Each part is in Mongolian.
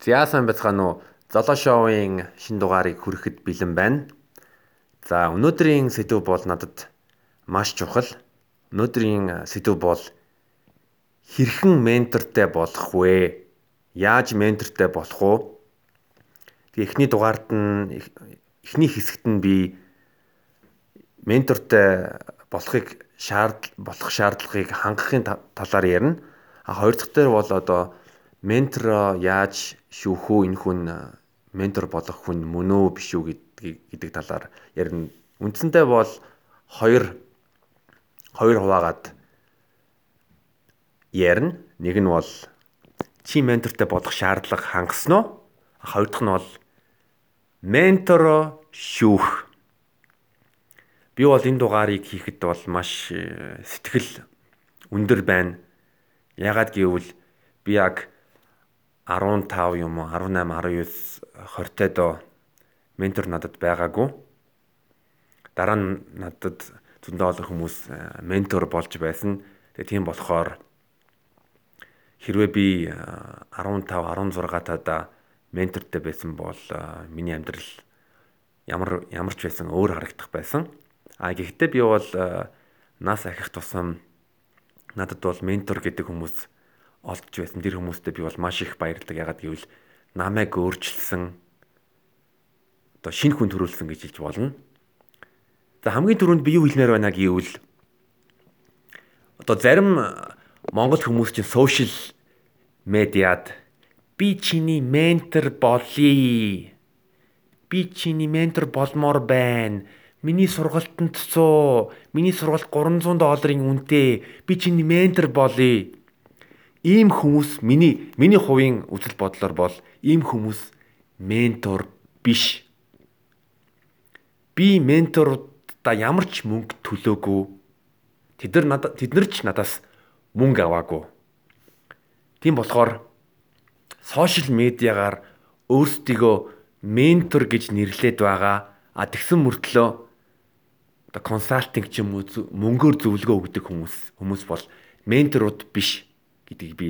За сайн байцгаана уу? Золоо шоуын шин дугаарыг хүрэхэд бэлэн байна. За өнөөдрийн сэдв бол надад маш чухал. Өнөөдрийн сэдв бол хэрхэн ментортой болох вэ? Яаж ментортой болох вэ? Тэгээ эхний дугаард нь эхний хэсэгт нь би ментортой болохыг шаард болох шаардлагыг хангахын талаар ярина. А хоёр дахь дээр бол одоо ментор яаж шүүх үү энэ хүн ментор болох хүн мөн үү биш үү гэдэг талаар ярина. Үндсэндээ бол хоёр хоёр хуваагаад ярина. Нэг нь бол чи ментортой болох шаардлага хангасан уу? Хоёр дахь нь бол ментор шүүх. Би бол энэ дугаарыг хийхэд бол маш э, сэтгэл өндөр байна. Ягаад гэвэл би яг 15 юм уу 18 19 20 тоо ментор надад байгаагүй. Дараа нь надад зөндөө олон хүмүүс э, ментор болж байсан. Тэгээ тийм болохоор хэрвээ би 15 16 тада ментортой байсан бол э, миний амьдрал ямар ямар ч байсан өөр харагдах байсан. А гэхдээ би бол э, нас ахих тусам надад бол ментор гэдэг хүмүүс олдж байсан. Тэр хүмүүстээ би бол маш их баярлаг. Ягаад гэвэл намайг өөрчилсөн одоо шинэ хүн төрүүлсэн гэж хэлж болно. За хамгийн түрүүнд би юу хэлмээр байна гэвэл одоо зарим монгол хүмүүс чинь сошиал медиад би чиний ментор болъё. Би чиний ментор болмоор байна. Миний сургалтанд 100, миний сургалт 300 долларын үнэтэй. Би чиний ментор болъё ийм хүмүүс миний миний хувийн үзэл бодлоор бол ийм хүмүүс ментор биш. Би менторудаа ямар ч мөнгө төлөөгүй. Тэд нар надад тэд нар ч надаас мөнгө аваагүй. Тийм болохоор сошиал медиагаар өөрсдийгөө ментор гэж нэрлээд байгаа. А тэгсэн мөртлөө одоо консалтинг ч юм уу мөнгөөр зөвлөгөө өгдөг хүмүүс хүмүүс бол менторууд биш гэдгийг би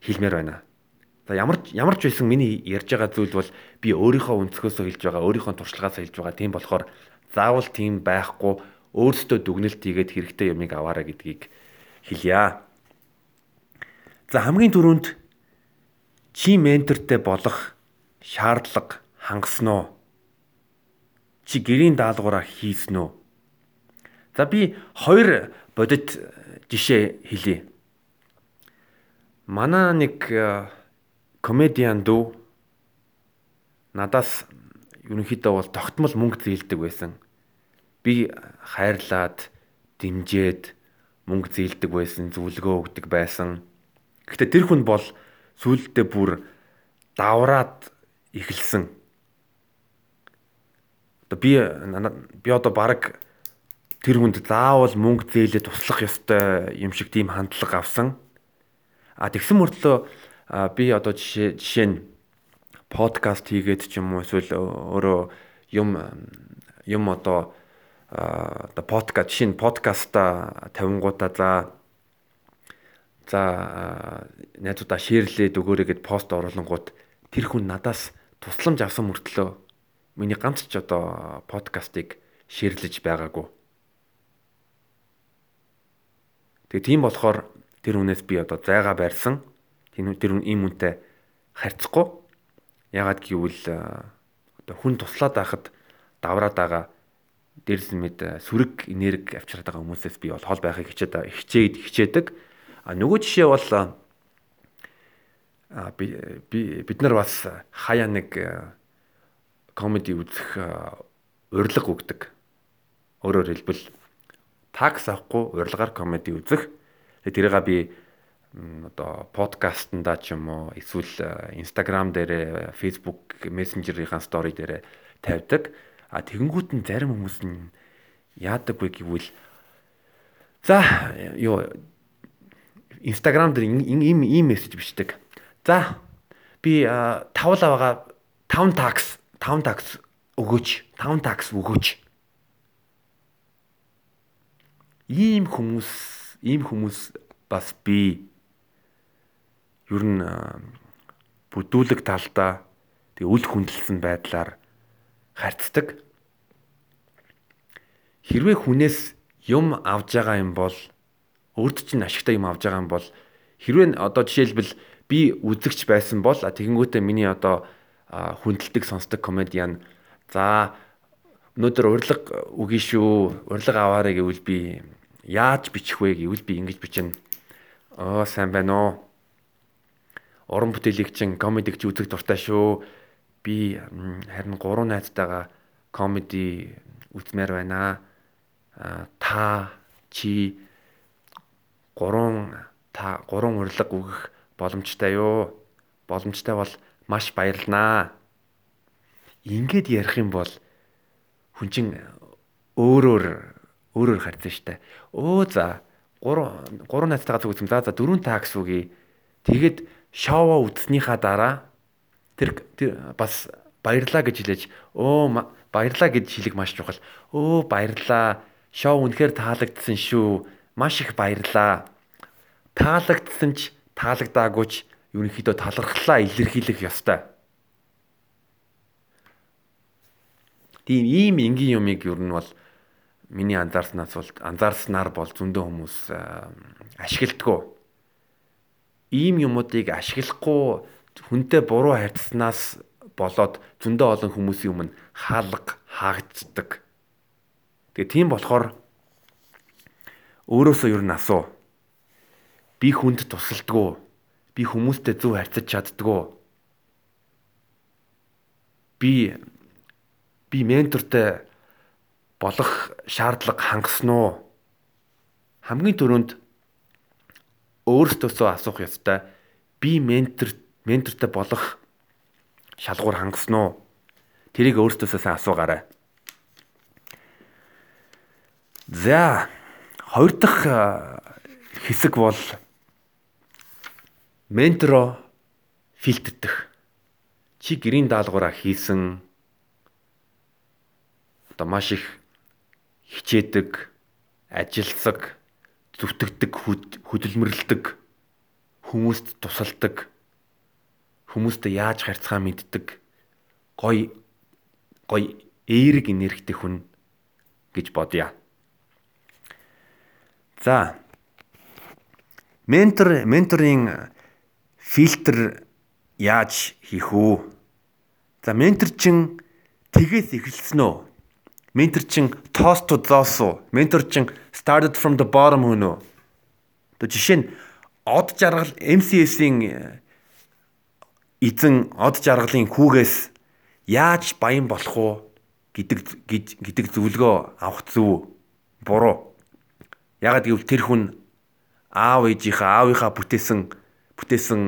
хэлмээр байна. За ямар ямар ч байсан миний ярьж байгаа зүйл бол би өөрийнхөө өнцгөөсөө хэлж байгаа, өөрийнхөө туршлагаас хэлж байгаа. Тийм болохоор заавал тийм байхгүй өөрсдөө дүгнэлт хийгээд хэрэгтэй юмыг аваарай гэдгийг хэлье. За хамгийн түрүүнд чи ментортэй болох шаардлага хангасан уу? Чи гэрийн даалгавраа хийсэн үү? За би хоёр бодит жишээ хэлье. Манай нэг э, комедиан дүү надаас ерөнхийдөө бол тогтмол мөнгө зээлдэг байсан. Би хайрлаад, дэмжиж мөнгө зээлдэг байсан, зөвлөгөө өгдөг байсан. Гэхдээ тэр хүн бол сүүлдээ бүр давраад эхэлсэн. Одоо би би одоо баг тэр хүнд заавал мөнгө зээлээ туслах ёстой юм шиг тийм хандлага авсан. А тэгсэн мөртлөө би одоо жишээ жишээ нь подкаст хийгээд ч юм уу эсвэл өөрөө юм юм одоо одоо подкаст жишээ нь подкаста тавингуудаа за за найзуудаа шеэрлээд өгөөрэй гэд пост оруулангууд тэр хүн надаас тусламж авсан мөртлөө миний ганц ч одоо подкастыг шеэрлэж байгаагүй. Тэгээ тийм болохоор тэр хүнээс би одоо зайгаа барьсан. Тэр тэр ийм үнтэй харьцахгүй. Ягаад гэвэл э, одоо хүн туслаад байхад давраад байгаа дээрс мэд э, сүрэг энерги авчираад байгаа хүмүүсээс би бол хол байхыг хичээд хичээд хичээдэг. А нөгөө жишээ бол а э, би бид нар бас хаяа нэг комеди үзэх урилга өгдөг. Өөрөөр хэлбэл такс авахгүй урилгаар комеди үзэх тэрийг би одоо подкастнда ч юм уу эсвэл Instagram дээр Facebook Messenger-ийн стори дээр тавьдаг. А тэгэнгүүт нь зарим хүмүүс нь яадаг вэ гэвэл за юу Instagram дээр ийм ийм мессеж бичдэг. За би тавлаа байгаа 5 такс 5 такс өгөөч 5 такс өгөөч. Ийм хүмүүс ийм хүмүүс бас би ер нь бүдүүлэг талдаа тэг үл хүндэлсэн байдлаар харьцдаг. Хэрвээ хүнээс юм авж байгаа юм бол өөрт чинь ашигтай юм авж байгаа юм бол хэрвээ одоо жишээлбэл би үзэгч байсан бол тэгэнгүүтээ миний одоо хүндэлдэг сонсдог комедиан за өнөөдөр урилга үгүй шүү урилга аваарэ гэвэл би яаж бичих вэ гэвэл би ингэж бичнэ. Оо сайн байна уу? Уран бүтээлийг чин комедиг ч үзэх дуртай шүү. Би харин гурван найзтайгаа комеди үзмээр байна. Та чи гурван та гурван урилга өгөх боломжтой юу? Боломжтой бол маш баярлнаа. Ингээд ярих юм бол хүн чинь өөрөөр өөрөөр харьцсан штэ. Өө за 3 3 найзтайгаа зүг үзсэн. За за 4 такс үгүй. Тэгэд шоу үзснийхаа дараа тэр бас баярлаа гэж хэлээж өө баярлаа гэж хэлэх маш чухал. Өө баярлаа. Шоу үнэхээр таалагдсан шүү. Маш их баярлаа. Таалагдсан ч таалагдаагүй ч ерөнхийдөө талархлаа илэрхийлэх ёстой. Тийм ийм энгийн юмыг ер нь бол миний анзаарснаас бол анзаарснаар бол зөндөө хүмүүс ашигладаг. Ийм юмуудыг ашиглахгүй хүнтэй буруу харьцснаас болоод зөндөө олон хүмүүсийн өмнө хаалга хаагддаг. Тэгээ тийм болохоор өөрөөсөө ер нь асуу. Би хүнд тусалдгүй би хүмүүстэй зөв харьцаж чаддгүй. Би би ментортой болох шаардлага хангасан уу? Хамгийн түрүүнд өөртөөсөө асуух ёстой. Би ментор ментортой болох шалгуур хангасан уу? Тэрийг өөртөөсөө сайн асуугаарай. За, хоёр дахь хэсэг бол менторо фильтрдэх. Чи гэрийн даалгавраа хийсэн одоо маш их хичээдэг, ажилсаг, зүтгэдэг, хөдөлмөрлөдөг, хүмүүст тусалдаг, хүмүүстэй яаж харьцахаа мэддэг, гой гой эерэг энергитэй хүн гэж бодъё. За. Ментор менторын фильтр яаж хийх үү? За ментор чин тэгээс эхэлсэн үү? Ментор чин toss to thos уу? Ментор чин started from the bottom хүн үү? То жишээ нь од жаргал MCS-ийн эзэн од жаргалын хүүгээс яаж баян болох уу гэдэг гэдэг зөвлөгөө авах зүв буруу. Ягаад гэвэл тэр хүн аав ээжийнхаа аавынхаа бүтээсэн бүтээсэн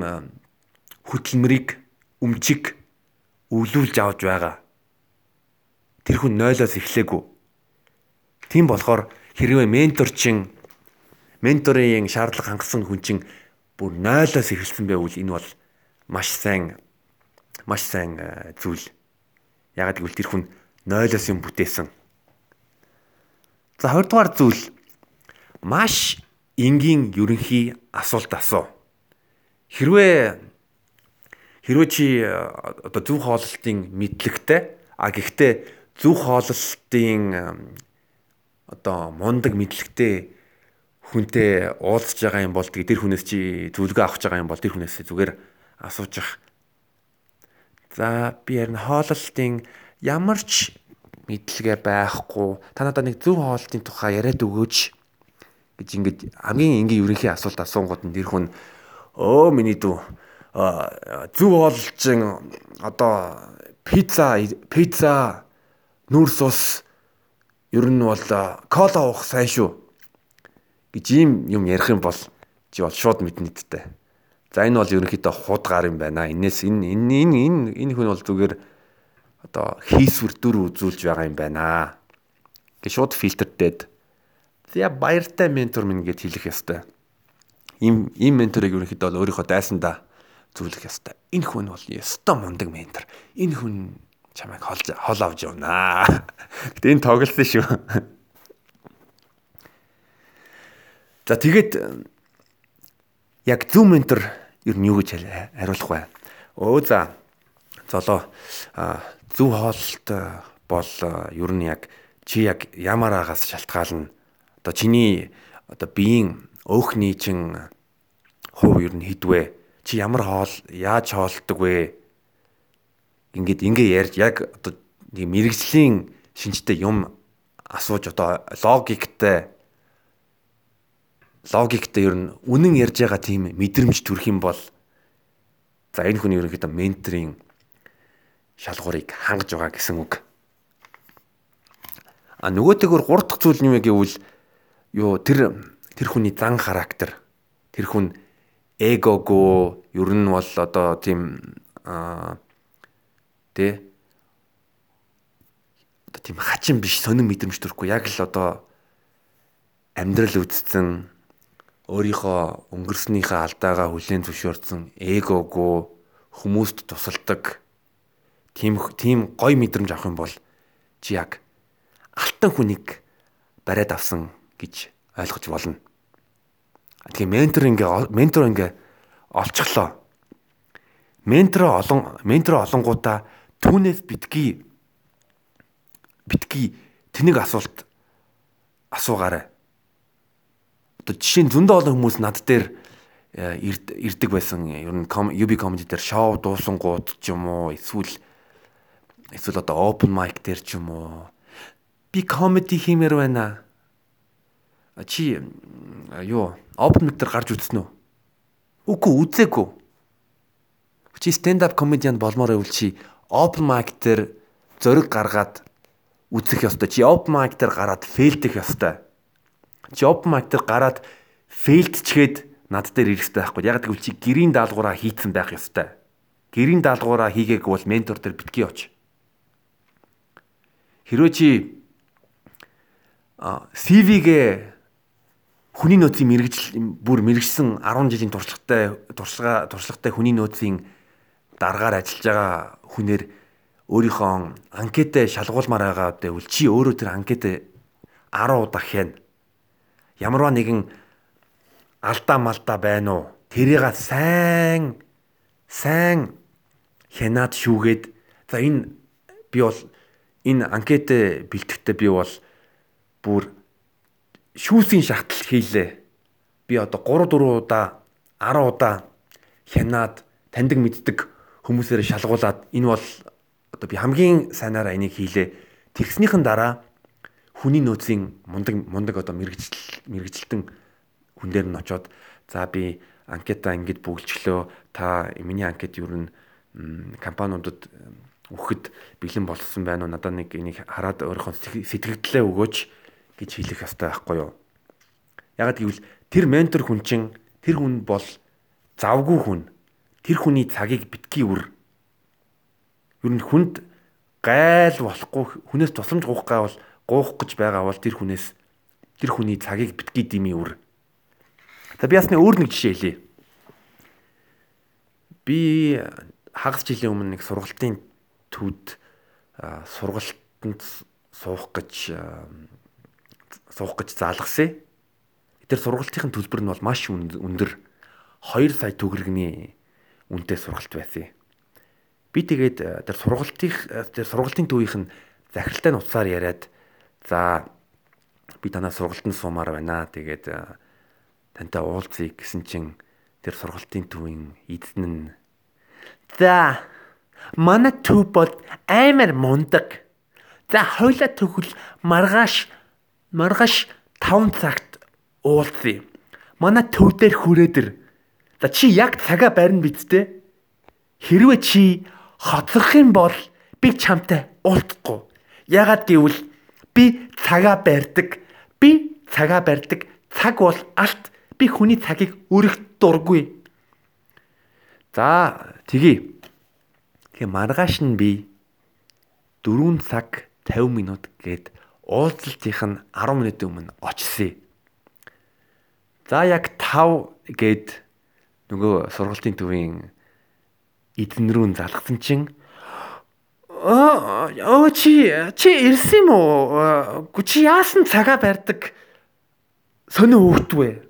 хөдөлмөрийг өмчиг өвлүүлж авч байгаа. Тэр хүн нойлоос эхлэегүй. Тийм болохоор хэрвээ менторчин менторын шаардлага хангасан хүн чинь бүр нойлоос эхэлсэн байвал энэ бол маш сайн маш сайн зүйл. Ягаад гэвэл тэр хүн нойлоос юм бүтээсэн. За хоёрдугаар зүйл маш энгийн ерөнхий асуулт асуу. Хэрвээ хэрвээ чи э, одоо зөв хооллолтын мэдлэгтэй а гэхдээ зөв хооллолтын одоо мундаг мэдлэгтэй хүнтэй уулзж байгаа юм бол тэр хүнээс чи зөвлөгөө авах байгаа юм бол тэр хүнээс зүгээр асууж ах. За би харин хооллолтын ямар ч мэдлэгээ байхгүй та надад нэг зөв хооллолтын тухай яриад өгөөч гэж ингэж хамгийн энгийн ерөнхий асуулт асуунгууд нь тэр хүн өө миний дүү зүв олчин одоо пицца пицца нүүрс ус ер нь бол кола уух сайн шүү гэж ийм юм ярих юм бол чи бол шууд мэднэ дтэй. За энэ бол ерөнхийдөө худгаар юм байна. Инээс энэ энэ энэ энэ хүн бол зүгээр одоо хийсвэр дүр үзүүлж байгаа юм байна. Гэ шууд фильтрдээд. За баяртай ментор минь гэж хэлэх ёстой ийм ийм менторыг ерөнхийдөө бол өөрийнхөө дайсандаа зөвлөх ёстой. Энэ хүн бол ёстой мундаг ментор. Энэ хүн чамайг холж хол авч явнаа. Гэтэ энэ тоглосон шүү. За тэгээд яг зөв ментор ер нь юу гэж хариулах вэ? Өө за. Золоо зөв хооллолт бол ер нь яг чи яг ямар агаас шалтгаална. Одоо чиний одоо биеийн өөхний чин хувь ер нь хідвэ? Чи ямар хоол яаж хоолдог вэ? Ингээд ингээ ярьж яг одоо нэг мэрэгжлийн шинжтэй юм асууж одоо логиктэй логиктэй ер нь үнэн ярьж байгаа тийм мэдрэмж төрөх юм бол за энэ хүний ерөнхийдөө менторын шалгуурыг хангаж байгаа гэсэн үг. А нөгөөтэйгөр гурав дахь зүйл нь юу гэвэл юу тэр тэр хүний зан характер тэр хүн эгого ер нь бол одоо тийм аа тэ одоо тийм хачин биш сонин мэдрэмж төрөхгүй яг л одоо амьдрал үтцсэн өөрийнхөө өнгөрснийхээ алдаагаа хүлээн зөвшөөрсөн эгого хүмүүст тусалдаг тийм тийм гой мэдрэмж авах юм бол чи яг алтан хүнийг бариад авсан гэж ойлгож болно. Тэгээ ментор ингээ ментор ингээ олчихлоо. Ментор олон ментор олонгуудаа түүнээс битгий битгий тэнэг асуулт асуугаарай одоо жишээ нь зөндөө олон хүмүүс над дээр э, ирдэг байсан. Ер нь UB comedy дээр шоу дуусангууд ч юм уу эсвэл эсвэл одоо open mic дээр ч юм уу би comedy хиймээр байна. Чи юу open mic дээр гарч үзсэн үү? Үгүй үзээгүй. Чи stand up comedian болмоор байвал чи open mic дээр зөриг гаргаад үзэх ёстой. Чи open mic дээр гараад фейлдэх ёстой job market дээр гараад фейлдчгээд над дээр ирэх хэрэгтэй байхгүй. Яг гэвэл чи гэрийн даалгавраа хийцэн байх ёстой. Гэрийн даалгавраа хийгээгүй бол ментор дээр битгий оч. Хэрвээ чи а CV-гээ хүний нөөцийн мэрэгжил бүр мэрэгсэн 10 жилийн туршлагатай туршлага туршлагатай хүний нөөцийн дараагаар ажиллаж байгаа хүнээр өөрийнхөө анкетэ шалгуулмаар байгаа гэвэл чи өөрөө тэр анкетэ 10 удаа хийн ямарваа нэгэн алдаа малдаа байна уу? Тэрийг сайн сайн хянаад шүүгээд за энэ би бол энэ анкет бэлтгэхдээ би бол бүр шүүсийн шахтал хийлээ. Би одоо 3 4 удаа 10 удаа хянаад таньдаг мэддэг хүмүүсээр шалгуулад энэ бол одоо би хамгийн сайнаараа энийг хийлээ. Тэгснийхэн дараа хүний нөөцийн мундаг мундаг одоо мэрэгжил мэрэгжилтэн хүн дээр нь очоод за би анкета ингэж бүгэлжлөө та миний анкет юу н компаниудад өгөхөд бэлэн болсон байна уу? Надад нэг энийг хараад өөрийнхөө сэтгэгдлээ өгөөч гэж хэлэх ёстой байхгүй юу? Ягаад гэвэл тэр ментор хүн чинь тэр хүн бол завгүй хүн тэр хүний цагийг битгий үр ер нь хүнд гайл болохгүй хүнээс тусламж гуйх гай бол гуух гэж байгаа бол тэр хүнээс тэр хүний цагийг битгий дими үр. За би ясны өөр нэг жишээ хэлье. Би хагас жилийн өмнө нэг сургалтын төд сургалтанд суух гэж суух гэж заалгасан. Тэр сургалтын төлбөр нь бол маш өндөр 2 сая төгрөгний үнэтэй сургалт байсан. Би тэгээд тэр сургалтын тэр сургалтын төвийнх нь захиралтай нуцаар яриад За би танаа сургалтанд суумаар байна. Тэгээд тантай уулзъя гэсэн чинь тэр сургалтын төвийн эзэн нь За манай төв бол амар мундаг. За хойлоо төгөл маргааш маргааш 5 цагт уулзъя. Манай төв дээр хүрээдэр. За чи яг цагаа барина бидтэй. Хэрвээ чи хоцрох юм бол би чамтай уулзахгүй. Ягаад гэвэл Би цагаа барьдаг. Би цагаа барьдаг. Цаг бол алт. Би хүний цагийг өрөх дургүй. За тэгье. Тэгээ маргааш нь би 4 цаг 50 минут гээд уулзалтынх нь 10 минутын өмнө очсон. За яг 5 гээд нөгөө сургалтын төвийн эзэн рүү залгасан чинь Оо чи чи ирсэн юм уу? Чи яасан цагаа барьдаг? Сонио хөөгдвэ.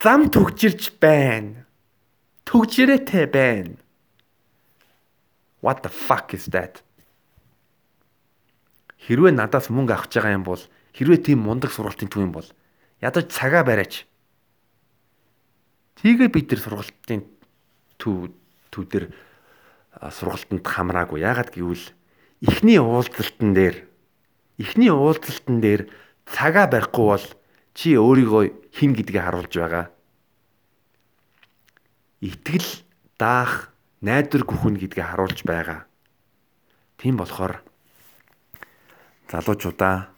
Зам төгжирч байна. Төгжирээтэй байна. What the fuck is that? Хэрвээ надаас мөнгө авах байгаа юм бол хэрвээ тийм мундаг сургалтын төв юм бол ядаж цагаа бариач. Тэгээ бид тэр сургалтын төв төв дээр сургалтанд хамраагүй. Яагаад гэвэл эхний уулзалтан дээр эхний уулзалтан дээр цагаа барихгүй бол чи өөрийгөө хин гэдгийг харуулж байгаа. Итгэл даах найдвар гүхэн гэдгийг харуулж байгаа. Тийм болохоор залуучуудаа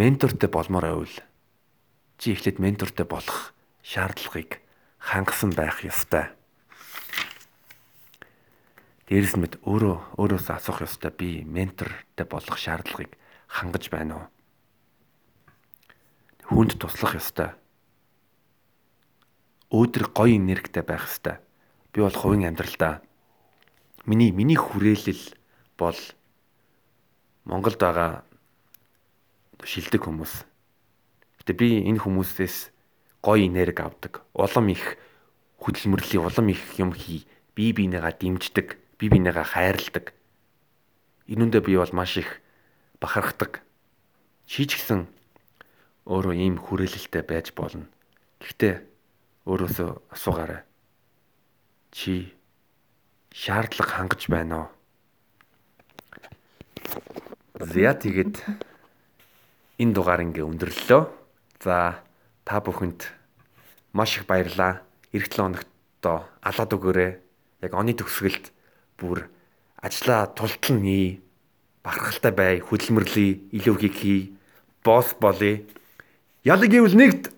ментортой болмоор байвал чи эхлээд ментортой болох шаардлагыг хангасан байх ёстой. Дээрэс нь мэд өөрөө өөрөөсөө асуух ёстой би ментортой болох шаардлагыг хангаж байна уу? Хүнд туслах ёстой. Өөдөр гоё энергитэй байх ёстой. Би бол хувийн амьдралдаа миний миний хүрээлэл бол Монголд байгаа шилдэг хүмүүс. Гэтэ би энэ хүмүүсээс гоё энерги авдаг. Улам их хөдөлмөрлөе, улам их юм хий. Би бинийгаа дэмждэг, би бинийгаа хайрладаг. Энүүндээ би бол маш их бахархдаг. Гэсэн өөрөө ийм хүрээлэлтэй байж болно. Гэхдээ өөрөөсөө асуугаарай. Чи шаардлага хангаж байна уу? За тэгээд энэ дугаар ингээ өндөрлөлөө. За та бүхэнд маш их баярлалаа. Эх 7 хоногтоо алаад өгөөрэй. Яг оны төгсгөлд бүр ажлаа тултал ний. Бахархалтай бай, хөдөлмөрлөе, илүү хийх хий. Босс болъё. Ялаг гэвэл нэгт